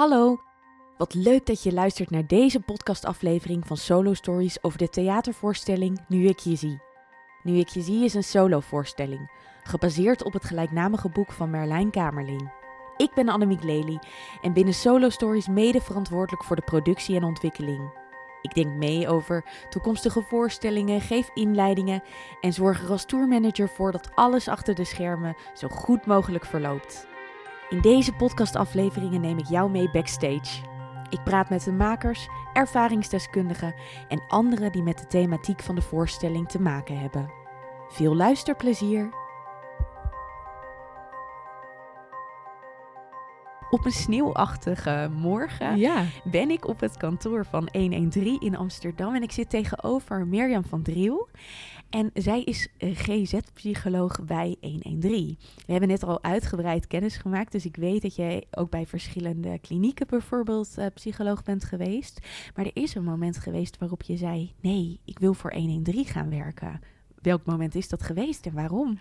Hallo, wat leuk dat je luistert naar deze podcastaflevering van Solo Stories over de theatervoorstelling Nu ik je zie. Nu ik je zie is een solovoorstelling, gebaseerd op het gelijknamige boek van Merlijn Kamerling. Ik ben Annemiek Lely en binnen Solo Stories mede verantwoordelijk voor de productie en ontwikkeling. Ik denk mee over toekomstige voorstellingen, geef inleidingen en zorg er als tourmanager voor dat alles achter de schermen zo goed mogelijk verloopt. In deze podcastafleveringen neem ik jou mee backstage. Ik praat met de makers, ervaringsdeskundigen en anderen die met de thematiek van de voorstelling te maken hebben. Veel luisterplezier! Op een sneeuwachtige morgen Ja, ben ik op het kantoor van 113 in Amsterdam en ik zit tegenover Mirjam van Driel. En zij is eh, GZ-psycholoog bij 113. We hebben net al uitgebreid kennis gemaakt, dus ik weet dat jij ook bij verschillende klinieken bijvoorbeeld eh, psycholoog bent geweest. Maar er is een moment geweest waarop je zei: nee, ik wil voor 113 gaan werken. Welk moment is dat geweest en waarom?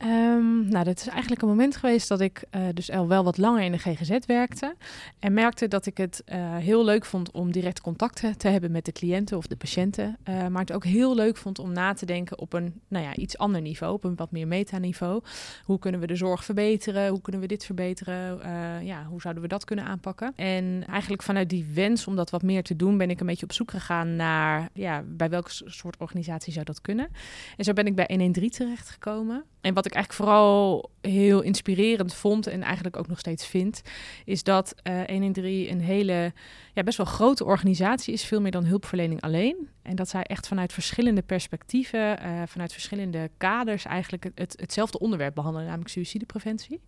Ehm, nou, dat is eigenlijk een moment geweest dat ik eh, dus al wel wat langer in de GGZ werkte. En merkte dat ik het eh, heel leuk vond om direct contact te hebben met de cliënten of de patiënten. eh, maar het ook heel leuk vond om na te denken op een nou ja, iets ander niveau, op een wat meer metaniveau. Hoe kunnen we de zorg verbeteren? Hoe kunnen we dit verbeteren? Ja, hoe zouden we dat kunnen aanpakken? En eigenlijk vanuit die wens om dat wat meer te doen, ben ik een beetje op zoek gegaan naar ja, bij welke soort organisatie zou dat kunnen. En zo ben ik bij 113 terechtgekomen. En wat ik eigenlijk vooral heel inspirerend vond en eigenlijk ook nog steeds vind, is dat eh 113 een hele, ja, best wel grote organisatie is, veel meer dan hulpverlening alleen. En dat zij echt vanuit verschillende perspectieven, eh, vanuit verschillende kaders eigenlijk het, het- hetzelfde onderwerp behandelen, namelijk suïcidepreventie.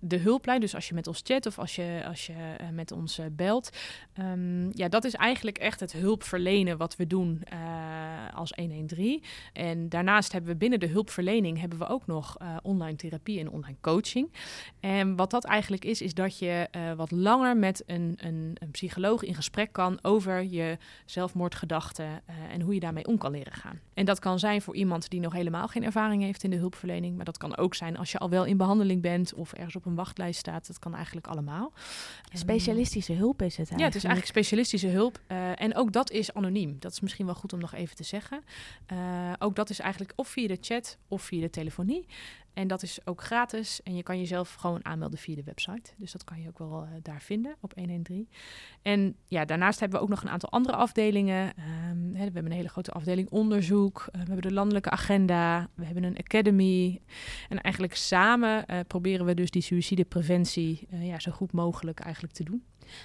De hulplijn, dus als je met ons chat of als je, als je eh, met ons eh, belt, Ehm, ja, dat is eigenlijk echt het hulpverlenen wat we doen eh, als 113. En daarnaast hebben we binnen de hulpverlening hebben we ook nog eh, online therapie en online coaching. En wat dat eigenlijk is, is dat je eh, wat langer met een, een, een psycholoog in gesprek kan over je zelfmoordgedachten eh, en hoe je daarmee om kan leren gaan. En dat kan zijn voor iemand die nog helemaal geen ervaring heeft in de hulpverlening, maar dat kan ook zijn als je al wel in behandeling bent of ergens op een wachtlijst staat. Dat kan eigenlijk allemaal. Specialistische hulp is het Ja, het is eigenlijk specialistische hulp. eh, en ook dat is anoniem. Dat is misschien wel goed om nog even te zeggen. Ook dat is eigenlijk of via de chat of via de telefonie. En dat is ook gratis. En je kan jezelf gewoon aanmelden via de website. Dus dat kan je ook wel eh, daar vinden op 113. En ja, daarnaast hebben we ook nog een aantal andere afdelingen. Ehm, hè, we hebben een hele grote afdeling onderzoek. Eh, we hebben de landelijke agenda. We hebben een academy. En eigenlijk samen eh, proberen we dus die suïcidepreventie ja, zo goed mogelijk eigenlijk te doen.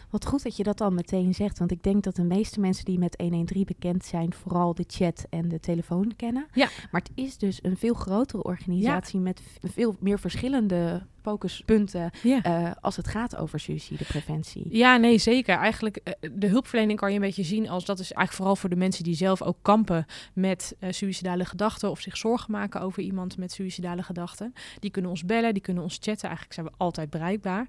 Wat goed dat je dat al meteen zegt, want ik denk dat de meeste mensen die met 113 bekend zijn, vooral de chat en de telefoon kennen. Ja. Maar het is dus een veel grotere organisatie met veel meer verschillende focuspunten Ja. eh, als het gaat over suïcidepreventie. Ja, nee, zeker. Eigenlijk, eh, de hulpverlening kan je een beetje zien als dat is eigenlijk vooral voor de mensen die zelf ook kampen met eh suïcidale gedachten of zich zorgen maken over iemand met suïcidale gedachten. Die kunnen ons bellen, die kunnen ons chatten. Eigenlijk zijn we altijd bereikbaar.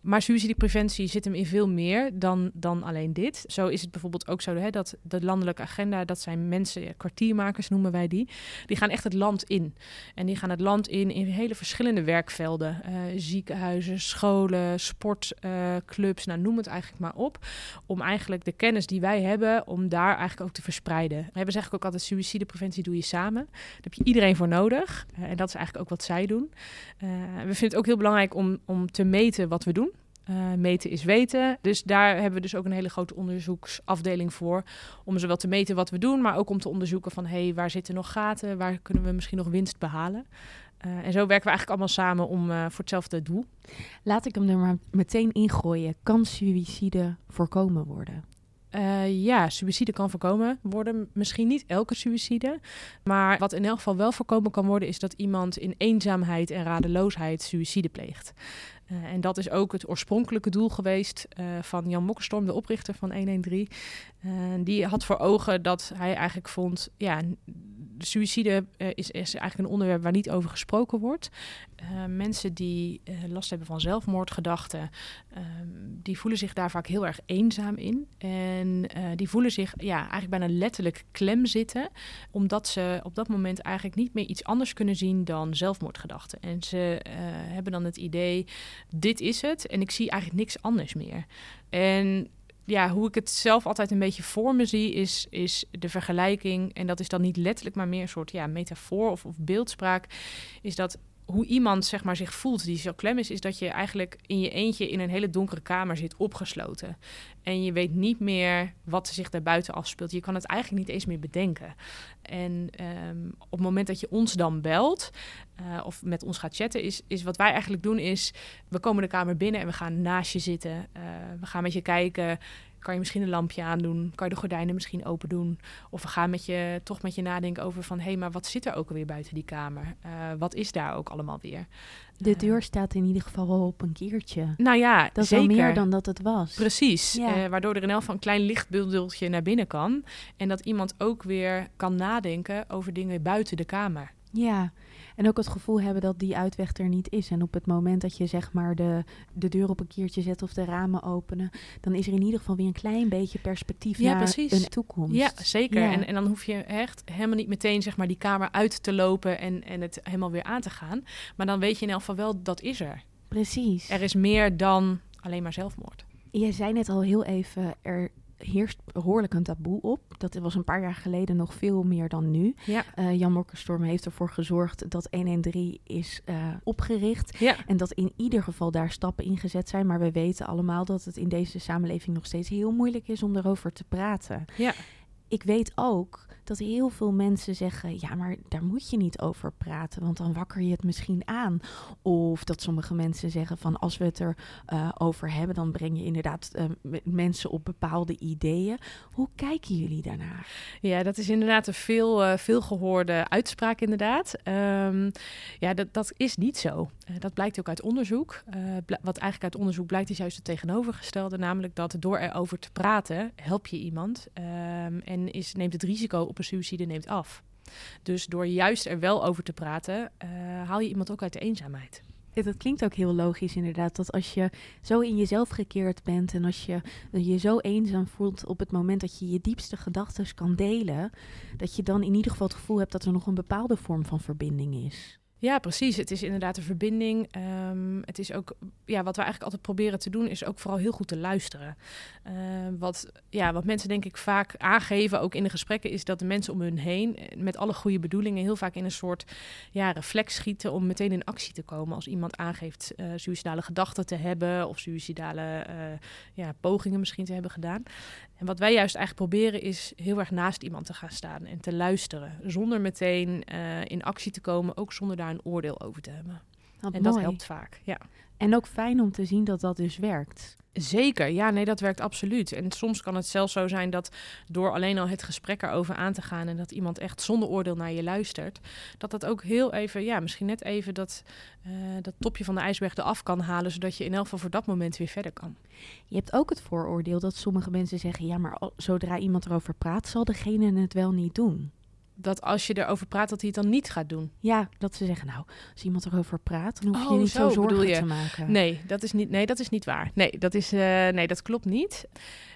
Maar suïcidepreventie zit hem in veel meer dan, dan alleen dit. Zo is het bijvoorbeeld ook zo hè, dat de landelijke agenda, dat zijn mensen, kwartiermakers noemen wij die, die gaan echt het land in. En die gaan het land in in hele verschillende werkvelden. Eh, ziekenhuizen, scholen, sportclubs, nou noem het eigenlijk maar op. Om eigenlijk de kennis die wij hebben, om daar eigenlijk ook te verspreiden. We hebben zeggen ook altijd, suïcidepreventie doe je samen. Daar heb je iedereen voor nodig. Eh, en dat is eigenlijk ook wat zij doen. Eh, we vinden het ook heel belangrijk om, om te meten wat we doen. Eh, meten is weten. Dus daar hebben we dus ook een hele grote onderzoeksafdeling voor. Om zowel te meten wat we doen, maar ook om te onderzoeken van... hey, waar zitten nog gaten? Waar kunnen we misschien nog winst behalen? Eh, en zo werken we eigenlijk allemaal samen om, eh, voor hetzelfde doel. Laat ik hem er maar meteen ingooien. Kan suïcide voorkomen worden? Eh, ja, suïcide kan voorkomen worden. Misschien niet elke suïcide. Maar wat in elk geval wel voorkomen kan worden, is dat iemand in eenzaamheid en radeloosheid suïcide pleegt. Eh, en dat is ook het oorspronkelijke doel geweest eh, van Jan Mokkerstorm, de oprichter van 113. Eh, die had voor ogen dat hij eigenlijk vond, ja, n- suïcide is, is, eigenlijk een onderwerp waar niet over gesproken wordt. mensen die last hebben van zelfmoordgedachten, ehm, die voelen zich daar vaak heel erg eenzaam in. En die voelen zich ja, eigenlijk bijna letterlijk klem zitten, omdat ze op dat moment eigenlijk niet meer iets anders kunnen zien dan zelfmoordgedachten. En ze hebben dan het idee, dit is het en ik zie eigenlijk niks anders meer. En ja, hoe ik het zelf altijd een beetje voor me zie, is, is de vergelijking. En dat is dan niet letterlijk, maar meer een soort ja, metafoor of, of beeldspraak. Is dat hoe iemand zeg maar, zich voelt die zo klem is, is dat je eigenlijk in je eentje in een hele donkere kamer zit opgesloten. En je weet niet meer wat zich daarbuiten afspeelt. Je kan het eigenlijk niet eens meer bedenken. En ehm, op het moment dat je ons dan belt uh, of met ons gaat chatten, is, is wat wij eigenlijk doen is, we komen de kamer binnen en we gaan naast je zitten. Uh, we gaan met je kijken kan je misschien een lampje aandoen? Kan je de gordijnen misschien open doen? Of we gaan met je, toch met je nadenken over van... hé, hey, maar wat zit er ook alweer buiten die kamer? Uh, wat is daar ook allemaal weer? De deur uh, staat in ieder geval wel op een keertje. Nou ja, dat is zeker. meer dan dat het was. Precies, ja. uh, waardoor er in elk geval een klein lichtbundeltje naar binnen kan. En dat iemand ook weer kan nadenken over dingen buiten de kamer. Ja, en ook het gevoel hebben dat die uitweg er niet is. En op het moment dat je zeg maar de, de deur op een keertje zet of de ramen openen, dan is er in ieder geval weer een klein beetje perspectief ja, naar precies. een toekomst. Ja, zeker. Ja. En, en dan hoef je echt helemaal niet meteen zeg maar die kamer uit te lopen en, en het helemaal weer aan te gaan. Maar dan weet je in elk geval wel, dat is er. Precies. Er is meer dan alleen maar zelfmoord. Je zei net al heel even, er heerst behoorlijk een taboe op. Dat was een paar jaar geleden nog veel meer dan nu. Ja. Uh, Jan Mokkerstorm heeft ervoor gezorgd dat 113 is uh, opgericht. Ja. En dat in ieder geval daar stappen in gezet zijn. Maar we weten allemaal dat het in deze samenleving nog steeds heel moeilijk is om erover te praten. Ja. Ik weet ook dat heel veel mensen zeggen: ja, maar daar moet je niet over praten, want dan wakker je het misschien aan. Of dat sommige mensen zeggen: van als we het er uh, over hebben, dan breng je inderdaad uh, mensen op bepaalde ideeën. Hoe kijken jullie daarnaar? Ja, dat is inderdaad een veel, uh, veel gehoorde uitspraak, inderdaad. Um, ja, dat, dat is niet zo. dat blijkt ook uit onderzoek. wat eigenlijk uit onderzoek blijkt, is juist het tegenovergestelde, namelijk dat door erover te praten, help je iemand um, en is, neemt het risico op een suïcide neemt af. Dus door juist er wel over te praten, uh, haal je iemand ook uit de eenzaamheid. Dat klinkt ook heel logisch inderdaad, dat als je zo in jezelf gekeerd bent en als je je zo eenzaam voelt op het moment dat je je diepste gedachten kan delen, dat je dan in ieder geval het gevoel hebt dat er nog een bepaalde vorm van verbinding is. Ja, precies. Het is inderdaad een verbinding. Um, het is ook, ja, wat we eigenlijk altijd proberen te doen, is ook vooral heel goed te luisteren. Uh, wat, ja, wat mensen denk ik vaak aangeven, ook in de gesprekken, is dat de mensen om hun heen, met alle goede bedoelingen, heel vaak in een soort ja, reflex schieten om meteen in actie te komen. Als iemand aangeeft uh, suïcidale gedachten te hebben of suïcidale uh, ja, pogingen misschien te hebben gedaan. En wat wij juist eigenlijk proberen is heel erg naast iemand te gaan staan en te luisteren. Zonder meteen in actie te komen, ook zonder daar een oordeel over te hebben. Wat en mooi. dat helpt vaak, ja. En ook fijn om te zien dat dat dus werkt. Zeker, ja, nee, dat werkt absoluut. En soms kan het zelfs zo zijn dat door alleen al het gesprek erover aan te gaan en dat iemand echt zonder oordeel naar je luistert, dat dat ook heel even, ja, misschien net even dat, uh, dat topje van de ijsberg eraf kan halen, zodat je in elk geval voor dat moment weer verder kan. Je hebt ook het vooroordeel dat sommige mensen zeggen, ja, maar zodra iemand erover praat, zal degene het wel niet doen dat als je erover praat, dat hij het dan niet gaat doen. Ja, dat ze zeggen, nou, als iemand erover praat, dan hoef je oh, niet zo, zo zorgen je. te maken. Nee, dat is niet, nee, dat is niet waar. Nee, dat, is, uh, nee, dat klopt niet.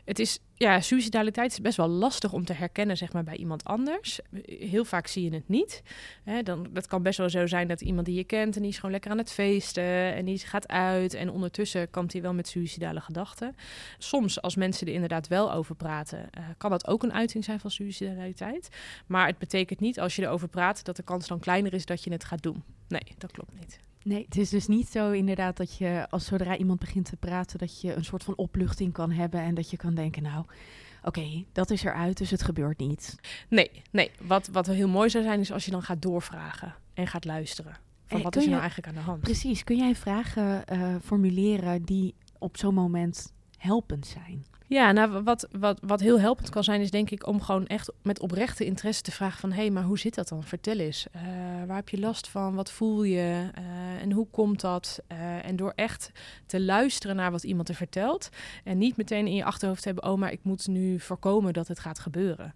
Het is, ja, suicidaliteit is best wel lastig om te herkennen, zeg maar, bij iemand anders. Heel vaak zie je het niet. Hè, dan, dat kan best wel zo zijn dat iemand die je kent en die is gewoon lekker aan het feesten en die gaat uit en ondertussen kampt hij wel met suicidale gedachten. Soms, als mensen er inderdaad wel over praten, uh, kan dat ook een uiting zijn van suicidaliteit. Maar het betekent niet als je erover praat dat de kans dan kleiner is dat je het gaat doen. Nee, dat klopt niet. Nee, het is dus niet zo inderdaad dat je als zodra iemand begint te praten, dat je een soort van opluchting kan hebben en dat je kan denken, nou, oké, okay, dat is eruit, dus het gebeurt niet. Nee, nee. Wat, wat heel mooi zou zijn, is als je dan gaat doorvragen en gaat luisteren. Van wat is er nou eigenlijk aan de hand? Precies. Kun jij vragen uh, formuleren die op zo'n moment helpend zijn? Ja, nou, wat, wat, wat heel helpend kan zijn, is denk ik om gewoon echt met oprechte interesse te vragen van... hé, hey, maar hoe zit dat dan? Vertel eens. Uh, waar heb je last van? Wat voel je? Uh, en hoe komt dat? Uh, en door echt te luisteren naar wat iemand er vertelt... en niet meteen in je achterhoofd hebben... oh, maar ik moet nu voorkomen dat het gaat gebeuren.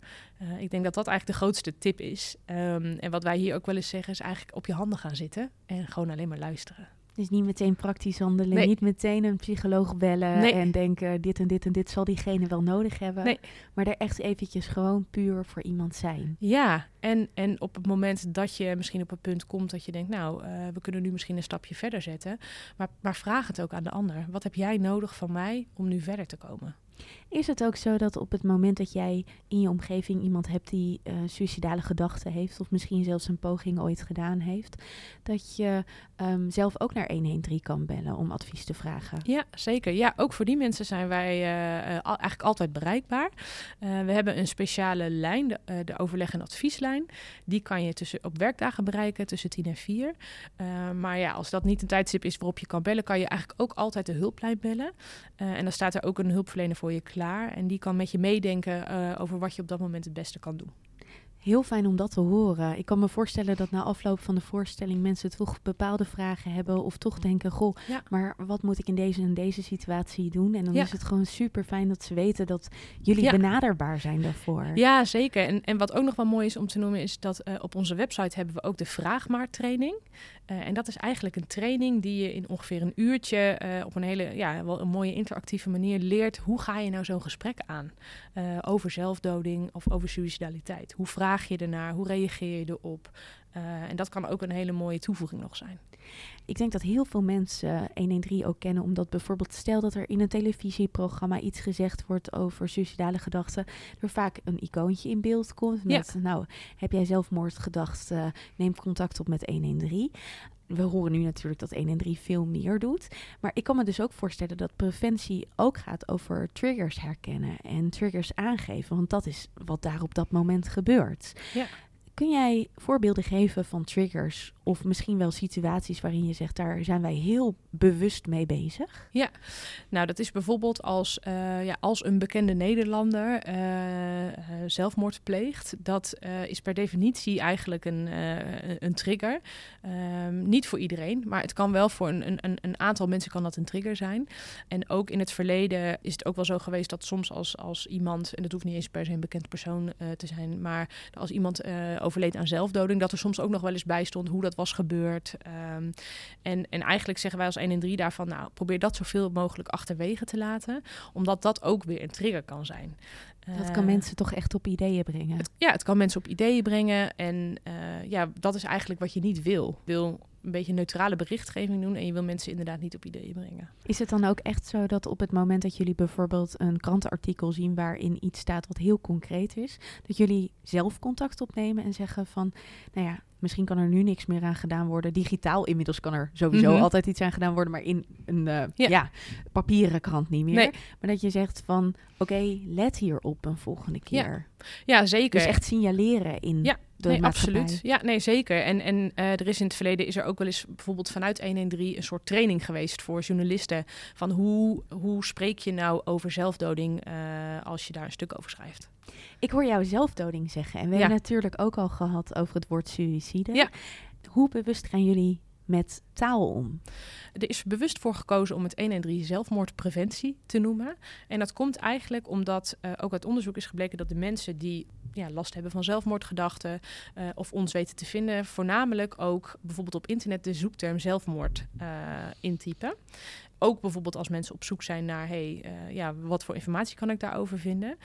ik denk dat dat eigenlijk de grootste tip is. Um, en wat wij hier ook wel eens zeggen, is eigenlijk op je handen gaan zitten... en gewoon alleen maar luisteren. Dus niet meteen praktisch handelen, nee. niet meteen een psycholoog bellen nee. en denken dit en dit en dit zal diegene wel nodig hebben. Nee. Maar er echt eventjes gewoon puur voor iemand zijn. Ja, en, en op het moment dat je misschien op het punt komt dat je denkt, nou, uh, we kunnen nu misschien een stapje verder zetten. Maar, maar vraag het ook aan de ander. Wat heb jij nodig van mij om nu verder te komen? Is het ook zo dat op het moment dat jij in je omgeving iemand hebt die uh, suicidale gedachten heeft, of misschien zelfs een poging ooit gedaan heeft, dat je um, zelf ook naar 113 kan bellen om advies te vragen? Ja, zeker. Ja, ook voor die mensen zijn wij uh, al, eigenlijk altijd bereikbaar. we hebben een speciale lijn, de, de, overleg- en advieslijn. Die kan je tussen, op werkdagen bereiken tussen 10 en 4. maar ja, als dat niet een tijdstip is waarop je kan bellen, kan je eigenlijk ook altijd de hulplijn bellen. en dan staat er ook een hulpverlener voor je. En die kan met je meedenken uh, over wat je op dat moment het beste kan doen. Heel fijn om dat te horen. Ik kan me voorstellen dat na afloop van de voorstelling mensen toch bepaalde vragen hebben of toch denken: Goh, ja. maar wat moet ik in deze en deze situatie doen? En dan ja. is het gewoon super fijn dat ze weten dat jullie ja. benaderbaar zijn daarvoor. Ja, zeker. En, en wat ook nog wel mooi is om te noemen, is dat uh, op onze website hebben we ook de Vraagmaar-training. Uh, en dat is eigenlijk een training die je in ongeveer een uurtje uh, op een hele, ja, wel een mooie interactieve manier leert. Hoe ga je nou zo'n gesprek aan over zelfdoding of over suicidaliteit? Hoe vraag je ernaar? Hoe reageer je erop? Uh, en dat kan ook een hele mooie toevoeging nog zijn. Ik denk dat heel veel mensen 113 ook kennen, omdat bijvoorbeeld stel dat er in een televisieprogramma iets gezegd wordt over suicidale gedachten, er vaak een icoontje in beeld komt met, ja. nou, heb jij zelfmoord gedacht, uh, neem contact op met 113 we horen nu natuurlijk dat 1 en 3 veel meer doet. Maar ik kan me dus ook voorstellen dat preventie ook gaat over triggers herkennen en triggers aangeven. Want dat is wat daar op dat moment gebeurt. Ja. Kun jij voorbeelden geven van triggers of misschien wel situaties waarin je zegt, daar zijn wij heel bewust mee bezig? Ja, nou dat is bijvoorbeeld als, uh, ja, als een bekende Nederlander uh, zelfmoord pleegt. Dat is per definitie eigenlijk een, een trigger. Um, niet voor iedereen, maar het kan wel voor een, een, een aantal mensen kan dat een trigger zijn. En ook in het verleden is het ook wel zo geweest dat soms als, als iemand, en dat hoeft niet eens per se een bekend persoon te zijn, maar als iemand overleed aan zelfdoding, dat er soms ook nog wel eens bij stond hoe dat was gebeurd. Um, en, en eigenlijk zeggen wij als 1 en 3 daarvan, nou, probeer dat zoveel mogelijk achterwege te laten, omdat dat ook weer een trigger kan zijn. Dat kan uh, mensen toch echt op ideeën brengen? Het, ja, het kan mensen op ideeën brengen. En uh, ja, dat is eigenlijk wat je niet wil. Wil een beetje neutrale berichtgeving doen en je wil mensen inderdaad niet op ideeën brengen. Is het dan ook echt zo dat op het moment dat jullie bijvoorbeeld een krantenartikel zien waarin iets staat wat heel concreet is, dat jullie zelf contact opnemen en zeggen van, nou ja, misschien kan er nu niks meer aan gedaan worden. Digitaal inmiddels kan er sowieso mm-hmm. altijd iets aan gedaan worden, maar in een uh, ja. ja. papieren krant niet meer. Nee. Maar dat je zegt van, oké, okay, let hierop een volgende keer. Ja, ja zeker. Dus echt signaleren in ja. Nee, absoluut. Ja, nee, zeker. En, en uh, er is in het verleden is er ook wel eens bijvoorbeeld vanuit 113 een soort training geweest voor journalisten. Van hoe, hoe spreek je nou over zelfdoding uh, als je daar een stuk over schrijft? Ik hoor jou zelfdoding zeggen. En we ja. hebben natuurlijk ook al gehad over het woord suïcide. Ja. Hoe bewust gaan jullie met taal om? Er is bewust voor gekozen om het 113 zelfmoordpreventie te noemen. En dat komt eigenlijk omdat uh, ook uit onderzoek is gebleken dat de mensen die ja, last hebben van zelfmoordgedachten uh, of ons weten te vinden, voornamelijk ook bijvoorbeeld op internet de zoekterm zelfmoord uh, intypen. Ook bijvoorbeeld als mensen op zoek zijn naar, hey, ja, wat voor informatie kan ik daarover vinden?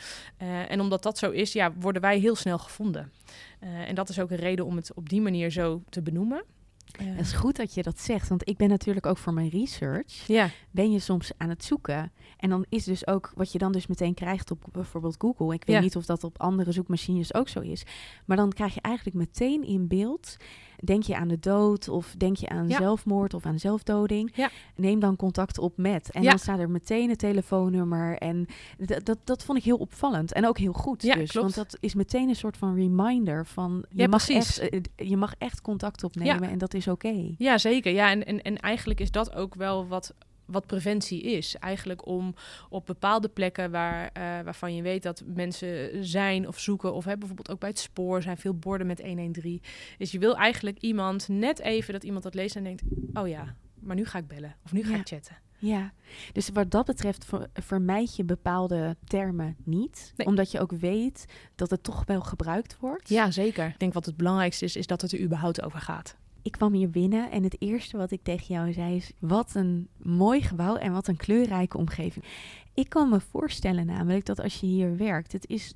En omdat dat zo is, ja, worden wij heel snel gevonden. En dat is ook een reden om het op die manier zo te benoemen. Het is goed dat je dat zegt, want ik ben natuurlijk ook voor mijn research. Ja. Ben je soms aan het zoeken. En dan is dus ook wat je dan dus meteen krijgt op bijvoorbeeld Google. Ik weet ja. niet of dat op andere zoekmachines ook zo is. Maar dan krijg je eigenlijk meteen in beeld denk je aan de dood of denk je aan ja. zelfmoord of aan zelfdoding, ja. neem dan contact op met. En ja. dan staat er meteen een telefoonnummer. En dat, dat vond ik heel opvallend. En ook heel goed dus. Klopt. Want dat is meteen een soort van reminder van je, mag, echt, eh, je mag echt contact opnemen en dat is oké. Okay. Ja, zeker. Ja, en, en, en eigenlijk is dat ook wel wat wat preventie is. Eigenlijk om op bepaalde plekken waar, eh, waarvan je weet dat mensen zijn of zoeken, of hè, bijvoorbeeld ook bij het spoor zijn veel borden met 113. Dus je wil eigenlijk iemand net even dat iemand dat leest en denkt: oh ja, maar nu ga ik bellen of nu ga ik chatten. Ja, dus wat dat betreft vermijd je bepaalde termen niet. Omdat je ook weet dat het toch wel gebruikt wordt. Ja, zeker. Ik denk wat het belangrijkste is, is dat het er überhaupt over gaat. Ik kwam hier binnen en het eerste wat ik tegen jou zei is: wat een mooi gebouw en wat een kleurrijke omgeving. Ik kan me voorstellen namelijk dat als je hier werkt, het is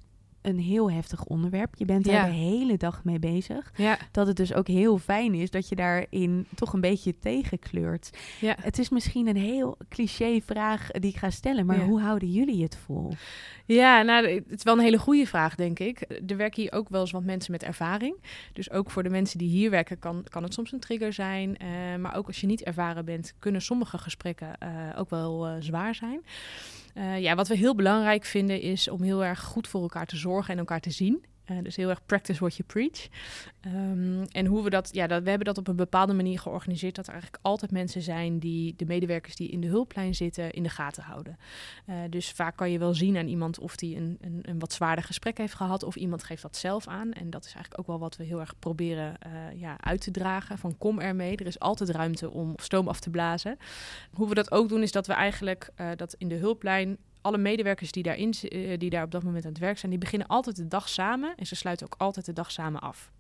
een heel heftig onderwerp. Je bent daar de hele dag mee bezig. Ja. Dat het dus ook heel fijn is dat je daarin toch een beetje tegenkleurt. Ja. Het is misschien een heel cliché vraag die ik ga stellen, maar hoe houden jullie het vol? Ja, nou, het is wel een hele goede vraag, denk ik. Er werken hier ook wel eens wat mensen met ervaring. Dus ook voor de mensen die hier werken kan, kan het soms een trigger zijn. Uh, maar ook als je niet ervaren bent, kunnen sommige gesprekken uh, ook wel uh, zwaar zijn. Uh, ja, wat we heel belangrijk vinden is om heel erg goed voor elkaar te zorgen en elkaar te zien. Uh, dus heel erg practice what you preach. Um, en hoe we dat, ja, dat, we hebben dat op een bepaalde manier georganiseerd dat er eigenlijk altijd mensen zijn die de medewerkers die in de hulplijn zitten in de gaten houden. Uh, dus vaak kan je wel zien aan iemand of die een, een, een, wat zwaarder gesprek heeft gehad of iemand geeft dat zelf aan. En dat is eigenlijk ook wel wat we heel erg proberen uh, ja, uit te dragen. Van kom ermee, er is altijd ruimte om stoom af te blazen. Hoe we dat ook doen is dat we eigenlijk dat in de hulplijn alle medewerkers die, daarin, uh, die daar op dat moment aan het werk zijn, die beginnen altijd de dag samen en ze sluiten ook altijd de dag samen af.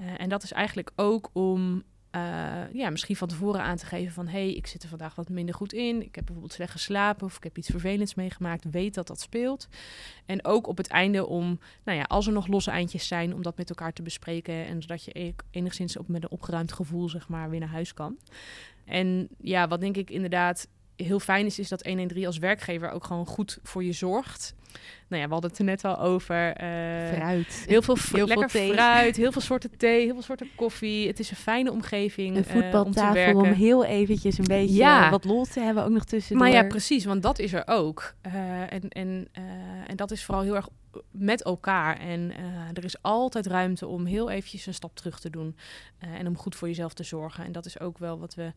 Uh, en dat is eigenlijk ook om uh, ja, misschien van tevoren aan te geven van... hé, hey, ik zit er vandaag wat minder goed in. Ik heb bijvoorbeeld slecht geslapen of ik heb iets vervelends meegemaakt. Weet dat dat speelt. En ook op het einde om, nou ja, als er nog losse eindjes zijn... om dat met elkaar te bespreken... en zodat je e-, enigszins op met een opgeruimd gevoel, zeg maar, weer naar huis kan. En ja, wat denk ik inderdaad heel fijn is, is dat 113 als werkgever ook gewoon goed voor je zorgt. Nou ja, we hadden het er net al over. Uh, fruit. Heel veel, heel lekker veel fruit, heel veel soorten thee, heel veel soorten koffie. Het is een fijne omgeving Een eh, voetbaltafel uh, om, om, heel eventjes een beetje ja. wat lol te hebben ook nog tussendoor. Maar ja, precies, want dat is er ook. Uh, en, en, en dat is vooral heel erg met elkaar. En er is altijd ruimte om heel eventjes een stap terug te doen. en om goed voor jezelf te zorgen. En dat is ook wel wat we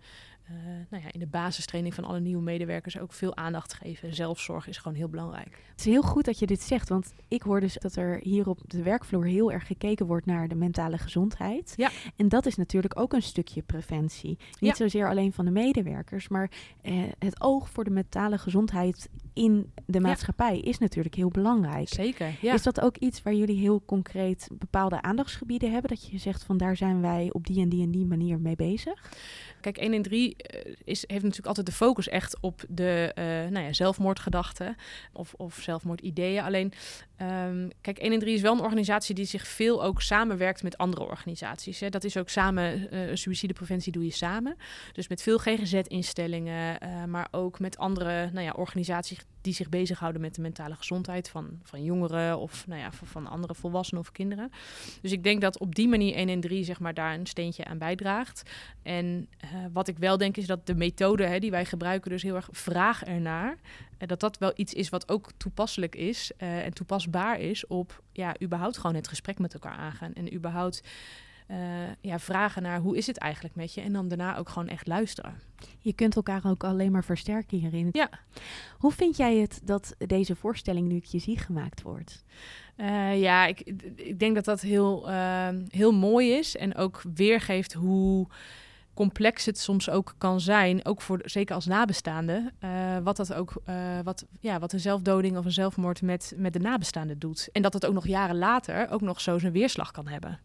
uh, nou ja, in de basistraining van alle nieuwe medewerkers ook veel aandacht geven. Zelfzorg is gewoon heel belangrijk. Het is heel goed dat je dit zegt, want ik hoor dus dat er hier op de werkvloer heel erg gekeken wordt naar de mentale gezondheid. Ja. En dat is natuurlijk ook een stukje preventie. Niet zozeer alleen van de medewerkers, maar eh, het oog voor de mentale gezondheid in de maatschappij is natuurlijk heel belangrijk. Zeker. Ja. Is dat ook iets waar jullie heel concreet bepaalde aandachtsgebieden hebben? Dat je zegt van daar zijn wij op die en die en die manier mee bezig? Kijk, 1 in 3 uh, is, heeft natuurlijk altijd de focus echt op de uh, nou ja, zelfmoordgedachten of, of zelfmoordideeën. Alleen, um, kijk, 1 in 3 is wel een organisatie die zich veel ook samenwerkt met andere organisaties. Hè. Dat is ook samen, uh, suïcidepreventie doe je samen. Dus met veel GGZ-instellingen, maar ook met andere nou ja, organisaties die zich bezighouden met de mentale gezondheid van, van jongeren of nou ja, van, andere volwassenen of kinderen. Dus ik denk dat op die manier 1 en 3 zeg maar, daar een steentje aan bijdraagt. En uh, wat ik wel denk is dat de methode hè, die wij gebruiken, dus heel erg vraag ernaar. En dat dat wel iets is wat ook toepasselijk is uh, en toepasbaar is op ja, überhaupt gewoon het gesprek met elkaar aangaan. En überhaupt uh, ja, vragen naar hoe is het eigenlijk met je. En dan daarna ook gewoon echt luisteren. Je kunt elkaar ook alleen maar versterken hierin. Ja. Hoe vind jij het dat deze voorstelling nu ik je zie gemaakt wordt? Uh, ja, ik, ik denk dat dat heel, uh, heel mooi is. En ook weergeeft hoe complex het soms ook kan zijn, ook voor zeker als nabestaande, uh, wat dat ook, uh, wat, ja, wat een zelfdoding of een zelfmoord met, met de nabestaande doet. En dat het ook nog jaren later ook nog zo zijn weerslag kan hebben.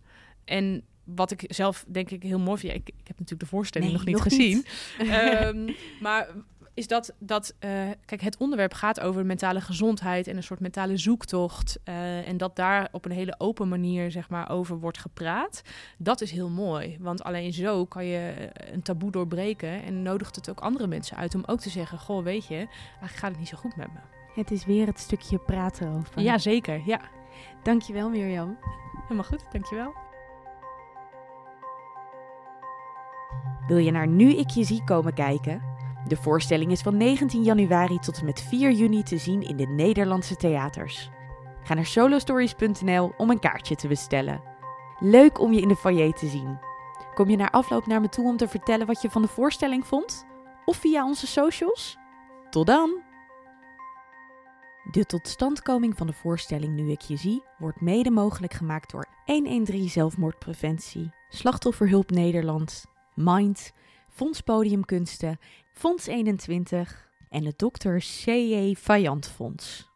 En wat ik zelf denk ik heel mooi vind. ik, ik, heb natuurlijk de voorstelling nog niet gezien. um, maar is dat, dat uh, kijk, het onderwerp gaat over mentale gezondheid en een soort mentale zoektocht. Uh, en dat daar op een hele open manier, zeg maar, over wordt gepraat. Dat is heel mooi. Want alleen zo kan je eh, een taboe doorbreken. En nodigt het ook andere mensen uit om ook te zeggen: Goh, weet je, eigenlijk gaat het niet zo goed met me. Het is weer het stukje praten over. Ja, zeker. Ja. Dankjewel, Mirjam. Helemaal goed, dankjewel. Wil je naar Nu Ik Je Zie komen kijken? De voorstelling is van 19 januari tot en met 4 juni te zien in de Nederlandse theaters. Ga naar solostories.nl om een kaartje te bestellen. Leuk om je in de foyer te zien. Kom je naar afloop naar me toe om te vertellen wat je van de voorstelling vond? Of via onze socials? Tot dan! De totstandkoming van de voorstelling Nu ik je zie wordt mede mogelijk gemaakt door 113 Zelfmoordpreventie, Slachtofferhulp Nederland Mind, Fonds Podiumkunsten, Fonds 21 en het Dr. C.J. Vajant Fonds.